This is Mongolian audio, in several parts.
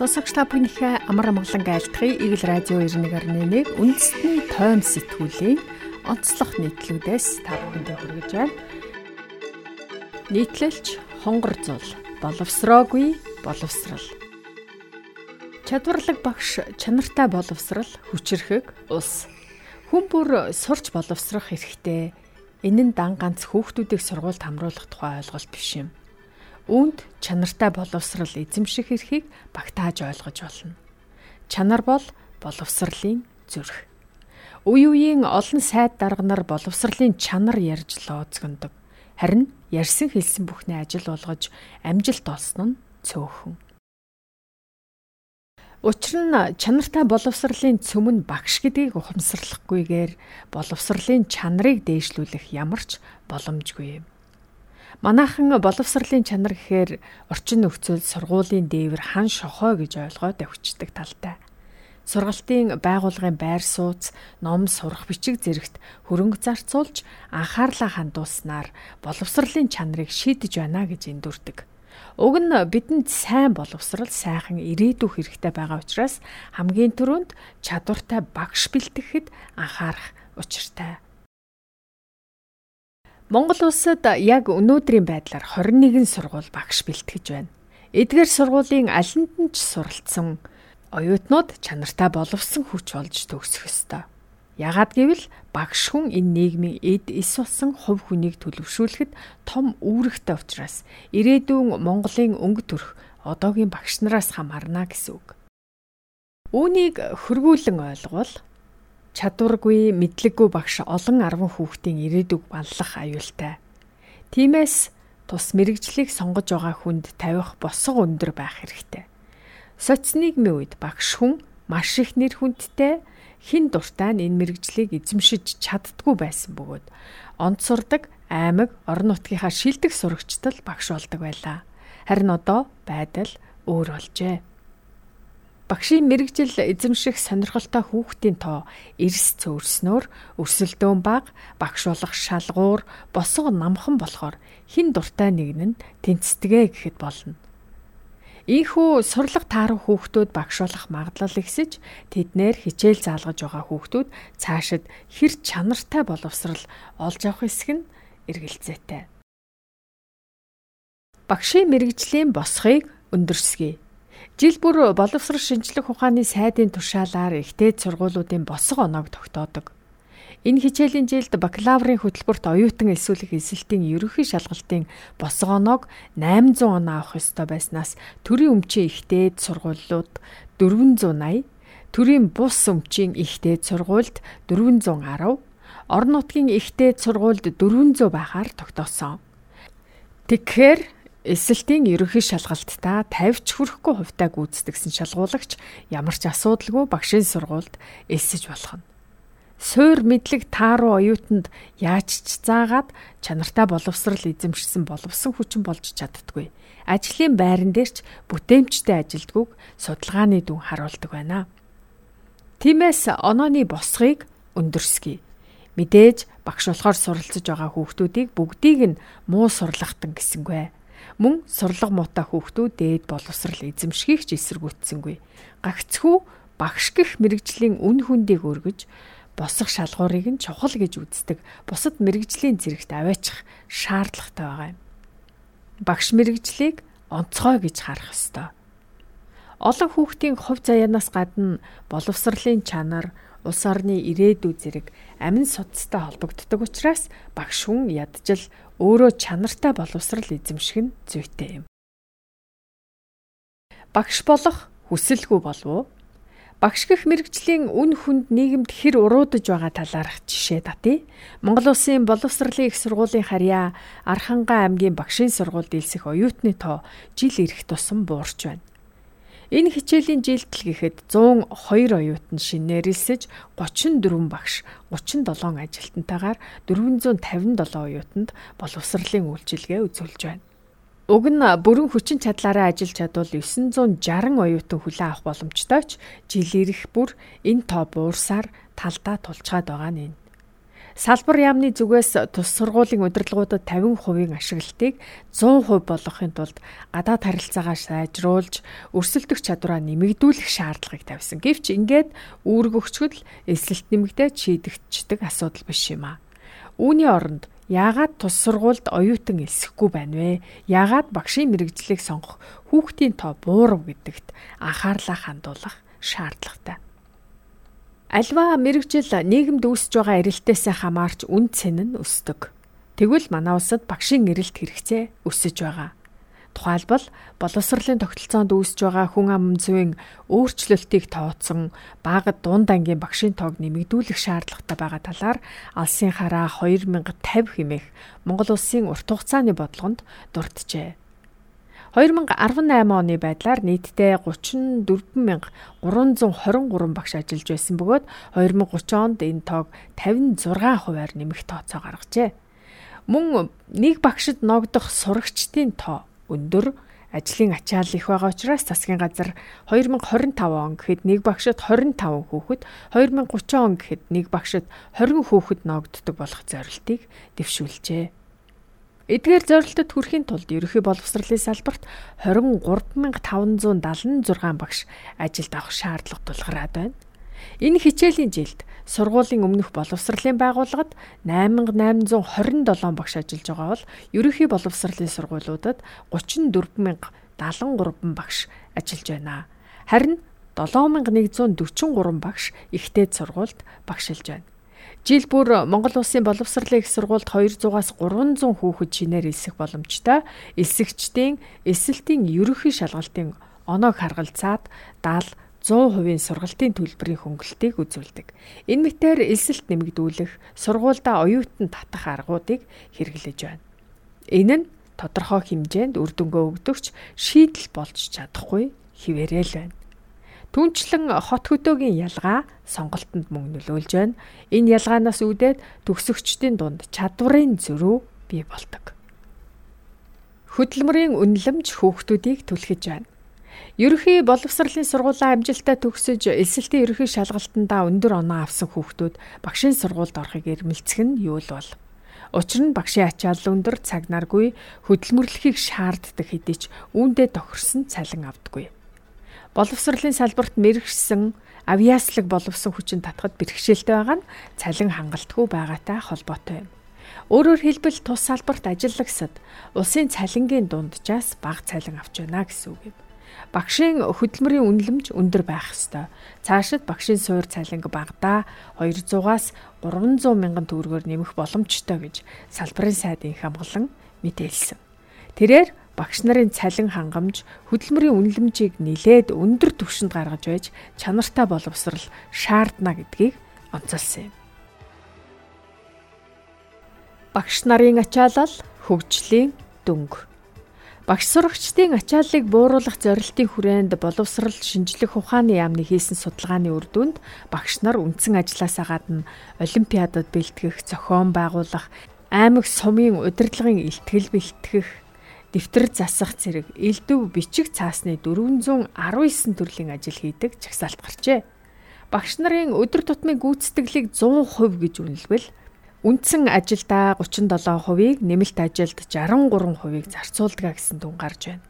Сонсогч та бүхнийхээ амар амгалан айлтгая. Игэл радио 91.1 үндэсний тойм сэтгүүлийн онцлог нийтлүүдээс та бүхэндээ хүргэж байна. Нийтлэлч хонгор зул боловсроогүй боловсрал. Чадварлаг багш чанартай боловсрал хүчрхэг ус. Хүн бүр сурч боловсрох хэрэгтэй. Энэ нь дан ганц хүүхдүүдийг сургуульд хамруулах тухай ойлголт биш юм үүнд чанартай боловсрал эзэмших эрхийг багтааж ойлгож болно. Чанар бол боловсролын зүрх. Үе үеийн олон сайд дарга нар боловсролын чанар ярьж лооцгондог. Харин ярьсан хэлсэн бүхний ажил болгож амжилт олсон нь цөөхөн. Учир нь чанартай боловсролын цөм нь багш гэдгийг ухамсарлахгүйгээр боловсролын чанарыг дээшлүүлэх ямар ч боломжгүй юм. Манайхан боловсролын чанар гэхээр орчин нөхцөл сургуулийн дээвэр хан шохоо гэж ойлгоод авчдаг талтай. Сургалтын байгууллагын байр сууц, ном сурах бичиг зэрэгт хөрөнгө зарцуулж анхаарлаа хандуулснаар боловсролын чанарыг шийдэж байна гэж эндүрдэг. Уг нь бидэнд сайн боловсрал сайхан ирээдүйх хэрэгтэй байгаа учраас хамгийн түрүүнд чадвартай багш бэлтгэхэд анхаарах учиртай. Монгол улсад яг өнөөдрийн байдлаар 21 сургууль багш бэлтгэж байна. Эдгээр сургуулийн алинд нь ч суралцсан оюутнууд чанартай боловсон хүч болж төгсөх ёстой. Яагад гэвэл багш хүн энэ нийгмийн эд эс болсон хувь хүнийг төлөвшүүлэхэд том үүрэгтэй учраас ирээдүйн Монголын өнгө төрх одоогийн багш нараас хамаарна гэсэн үг. Үүнийг хөргүүлэн ойлгвол чадваргүй, мэдлэггүй багш олон 10 хүүхдийн ирээдүг банлах аюултай. Тиймээс тус мэрэгжлийг сонгож байгаа хүнд тавих босго өндөр байх хэрэгтэй. Социализмын үед багш хүн маш их нэр хүндтэй хин дуртай нь энэ мэрэгжлийг эзэмшиж чаддгүй байсан бөгөөд онц сурдаг аймаг орон нутгийнхаа шилдэг сурагчдал багш болдог байлаа. Харин одоо байдал өөр болжээ. Багшийн мэрэгжил эзэмших сонирхолтой хүүхдийн тоо эрс цөөрснөөр өрсөлдөөн баг багш болох шалгуур босго намхан болохоор хин дуртай нэг нь тэнцэтгэе гэхэд болно. Ийхүү сурлаг таарах хүүхдүүд багш болох магадлал ихсэж тэднэр хичээл заалгаж байгаа хүүхдүүд цаашид хэр чанартай боловсрал олж авах хэсэг нь эргэлзээтэй. Багшийн мэрэгжлийн босхийг өндөрсгий Жил бүр боловсрол шинжлэх ухааны сайдын тушаалаар ихтэй сургуулиудын босго оноог тогтоодог. Энэ хичээлийн жилд бакалаврын хөтөлбөрт оюутан элсүүлэх эсэлтийн ерөнхий шалгалтын босго оноог 800 оноо авах ёстой байснаас төрийн өмчийн ихтэй сургуулиуд 480, төрийн бус өмчийн ихтэй сургуульд 410, орон нутгийн ихтэй сургуульд 400 байхаар тогтоосон. Тэгэхээр Эсэлтийн ерөнхий шалгалтаа 50 ч хүрэхгүй хувьтай гүйцэтгэсэн шалгуулагч ямар ч асуудалгүй багшийн сургуульд элсэж болох нь. Суур мэдлэг тааруу оюутанд яаж ч заагаад чанартай боловсрал эзэмшсэн боловсон хүчин болж чаддгүй. Ажлын байран дээр ч бүтээмжтэй ажилдгүйг судалгааны дүн харуулдаг байна. Тиймээс онооны босгыг өндөрсгий. Мэдээж багш болохоор суралцж байгаа хүүхдүүдийг бүгдийг нь муу сурлахтан гэсэнгүй мөн сурлага муутай хүүхдүүд дээд боловсрал эзэмшихийг ч эсэргүүцсэнгүй. Гагцхүү багш гих мэрэгжлийн үн хүндийг өргөж босох шалгуурыг нь чухал гэж үздэг. Бусад мэрэгжлийн зэрэгт аваачих шаардлагатай байгаа юм. Багш мэрэгжлийг онцгой гэж харах ёстой. Олон хүүхдийн хувь заяанаас гадна боловсролын чанар, улс орны ирээдүй зэрэг амин судастай холбогддог учраас багш хүн ядчил өөрөө чанартай боловсрал эзэмших нь зүйтэй юм. Багш болох хүсэлгүй болов уу? Багш гэх мэрэгжлийн үн хүнд нийгэмд хэр уруудаж байгаа талаарх жишээ татъя. Монгол Улсын боловсролын их сургуулийн харьяа Архангай аймгийн багшийн сургуульд илсэх оюутны тоо жил ирэх тусам буурч байна. Энэ хичээлийн жилдэл гэхэд 102 оюутан шинээр элсэж 34 багш 37 ажилтнтайгаар 457 оюутанд боловсролын үйлчилгээ үзүүлж байна. Уг нь бүрэн хүчин чадлаараа ажиллаж чадвал 960 оюутан хүлээн авах боломжтой ч жил ирэх бүр энэ тоо буурсаар талдаа тулчаад байгаа нь. Салбар яамны зүгээс тус сургуулийн удирдлагуудад 50% ашиглалтыг 100% болгохын тулд гадаад харилцаагаа сайжруулж өрсөлдөх чадвараа нэмэгдүүлэх шаардлагыг тавьсан. Гэвч ингээд үүрэг өгчгөл эсэлт нэмэгдээд шийдэгддэг асуудал биш юм аа. Үүний оронд яагаад тус сургуульд оюутан элсэхгүй байна вэ? Яагаад багшийн мэрэгжлийг сонгох хүүхдийн тоо буурав гэдэгт анхаарлаа хандуулах шаардлагатай. Альва мэрэгжил нийгэмд үүсэж байгаа эрэлтээс хамаарч үн цэн нь өсдөг. Тэгвэл манай улсад багшийн эрэлт хэрэгцээ өсөж байгаа. Тухайлбал боловсролын тогтолцоонд үүсэж байгаа хүн ам зүйн өөрчлөлтийг тооцсон багад дунд ангийн багшийн тоог нэмэгдүүлэх шаардлагатай байгаа талаар алсын хараа 2050 хэмээх Монгол улсын урт хугацааны бодлогонд дурджээ. 2018 оны байдлаар нийтдээ 34323 багш ажиллаж байсан бөгөөд 2030 онд энэ тоог 56%-аар нэмэх тооцоо гаргажээ. Мөн нэг багшид ногдох сурагчдын тоо өндөр ажлын ачаал их байгаа учраас засгийн газар 2025 он гэхэд нэг багшид 25 хүүхэд 2030 он гэхэд нэг багшид 20 хүүхэд ногддог болох зорилтыг дэвшүүлжээ. Эдгээр зорилтод хүрэхийн тулд ерөнхий боловсролын салбарт 23576 багш ажилд авах шаардлага тулгараад байна. Энэ хичээлийн жилд сургуулийн өмнөх боловсролын байгууллагад 8827 багш ажиллаж байгаа бол ерөнхий боловсролын сургуулиудад 34073 багш ажиллаж байна. Харин 7143 багш ихтэй сургуульд багшилж байна. Жил бүр Монгол улсын боловсролын их сургуульд 200-аас 300 хүүхэд шинээр элсэх боломжтой. Элсэгчдийн эсэлтийн ерөнхий шалгалтын оноог харгалзаад 70 100% сургалтын төлбөрийн хөнгөлтийг үзүүлдэг. Энэ мэтээр элсэлт нэмэгдүүлэх, сургуульдаа оюутан татах аргуудыг хэрэглэж байна. Энэ нь тодорхой хэмжээнд үр дүнгээ өгдөгч шийдэл болж чадахгүй хിവэрэл байна. Түүнчлэн хот хөдөөгийн ялгаа сонголтонд мөн нөлөөлж байна. Энэ ялгаанаас үүдээд төгсөгчдийн дунд чадварын зөрүү бий болдог. Хөдөлмөрийн үнэлэмж хүүхдүүдийг түлхэж байна. Ерөнхий боловсролын сургуулийн амжилтаа төгсөж эсэлтийн ерөнхий шалгалтандаа өндөр оноо авсан хүүхдүүд багшийн сургуульд орохыг эрмэлзэх нь юу л бол. Учир нь багшийн ачаал өндөр цаг наргүй хөдөлмөрлөхийг шаарддаг хэдий ч үүндээ тохирсон цалин авдаггүй боловсролын салбарт мэрэгсэн авиаслаг боловсон хүчин татхад бэрхшээлтэй байгаа нь цалин хангалтгүй байгаатай холбоотой юм. Өөрөөр хэлбэл тус салбарт ажиллагсад улсын цалингийн дунджаас бага цалин авч байна гэсэн үг юм. Багшийн хөдөлмөрийн үнэлэмж өндөр байх ёстой. Цаашид багшийн суур цалинг багадаа 200-аас 300 мянган төгрөгөөр нэмэх боломжтой гэж салбарын сайдын их хамгаалан мэдээлсэн. Тэрээр багш нарын цалин хангамж, хөдөлмөрийн үнэлэмжийг нэлээд өндөр түвшинд гаргаж байж чанартай боловсрал шаардна гэдгийг онцолсон юм. Багш нарын ачаалал хөгжлийн дөнгө Багш сурагчдын ачааллыг бууруулах зорилтын хүрээнд боловсрал шинжлэх ухааны яамны хийсэн судалгааны үр дүнд багш нар үндсэн ажлаасаа гадна олимпиадад бэлтгэх, зохион байгуулах, аймаг сумын удирдлагын илтгэл бэлтгэх, дэвтэр засах зэрэг элдв бичих цаасны 419 төрлийн ажил хийдэг чагсаалт гарчээ. Багш нарын өдөр тутмын гүйцэтгэлийг 100% гэж үнэлбэл үндсэн ажилдаа 37%-ийг нэмэлт ажилд 63%-ийг зарцуулдаг гэсэн дүн гарч байна.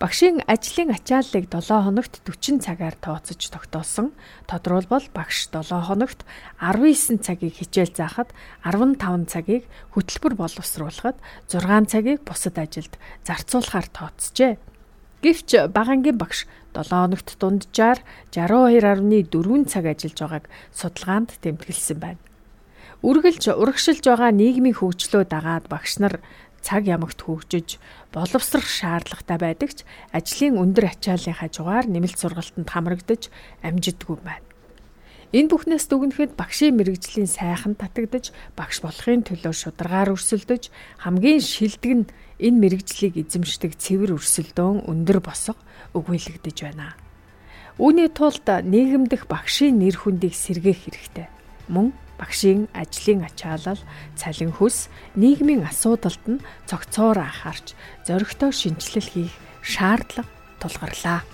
Багшийн ажлын ачааллыг 7 хоногт 40 цагаар тооцож тогтоосон. Тодорхойлбол багш 7 хоногт 19 цагийг хичээл заахад 15 цагийг хөтөлбөр боловсруулахад 6 цагийг бусад ажилд зарцуулахаар тооцжээ. Гэвч багангийн багш 7 хоногт дунджаар 62.4 цаг ажиллаж байгааг судалгаанд тэмдэглэсэн байна. Үргэлж урагшилж байгаа нийгмийн хөгжлөө дагаад багш нар цаг ямагт хөгжиж боловсрох шаардлагатай байдаг ч ажлын өндөр ачааллын хажуугаар нэмэлт сургалтанд хамрагдаж амжидгүй байна. Энэ бүхнээс дүгнэхэд багшийн мэрэгжлийн сайхан татагдж багш болохын төлөө шударгаар өрсөлдөж хамгийн шилдэг нь энэ мэрэгжлийг эзэмшдэг цэвэр өрсөлдөөн өндөр босго өгүүлэгдэж байна. Үүний тулд нийгэмдэх багшийн нэр хүндийг сэргээх хэрэгтэй. Мөн багшийн ажлын ачаалал, цалин хөс, нийгмийн асуудалд нь цогцоор анхаарч зоригтой шинжилэл хийх шаардлага тулгарлаа.